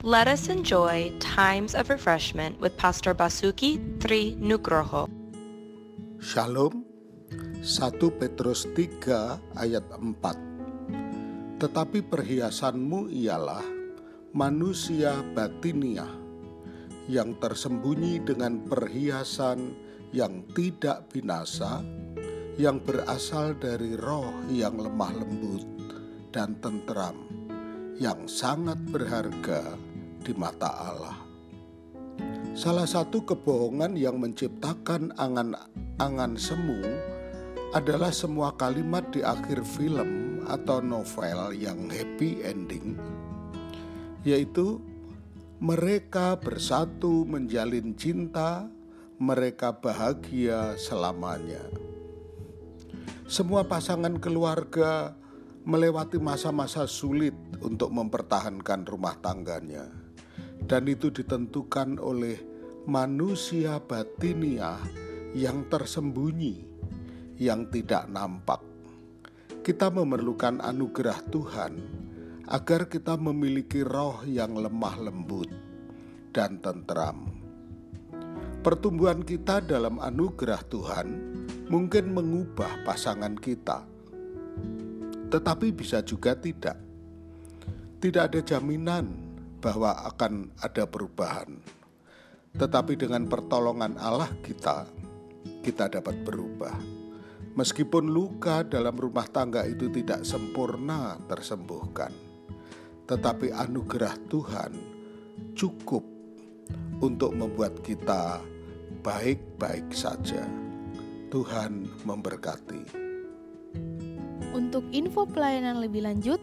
Let us enjoy times of refreshment with Pastor Basuki Tri Nugroho. Shalom 1 Petrus 3 ayat 4 Tetapi perhiasanmu ialah manusia batiniah yang tersembunyi dengan perhiasan yang tidak binasa yang berasal dari roh yang lemah lembut dan tentram yang sangat berharga di mata Allah. Salah satu kebohongan yang menciptakan angan-angan semu adalah semua kalimat di akhir film atau novel yang happy ending, yaitu mereka bersatu menjalin cinta, mereka bahagia selamanya. Semua pasangan keluarga melewati masa-masa sulit untuk mempertahankan rumah tangganya dan itu ditentukan oleh manusia batiniah yang tersembunyi, yang tidak nampak. Kita memerlukan anugerah Tuhan agar kita memiliki roh yang lemah lembut dan tentram. Pertumbuhan kita dalam anugerah Tuhan mungkin mengubah pasangan kita, tetapi bisa juga tidak. Tidak ada jaminan bahwa akan ada perubahan. Tetapi dengan pertolongan Allah kita, kita dapat berubah. Meskipun luka dalam rumah tangga itu tidak sempurna tersembuhkan, tetapi anugerah Tuhan cukup untuk membuat kita baik-baik saja. Tuhan memberkati. Untuk info pelayanan lebih lanjut,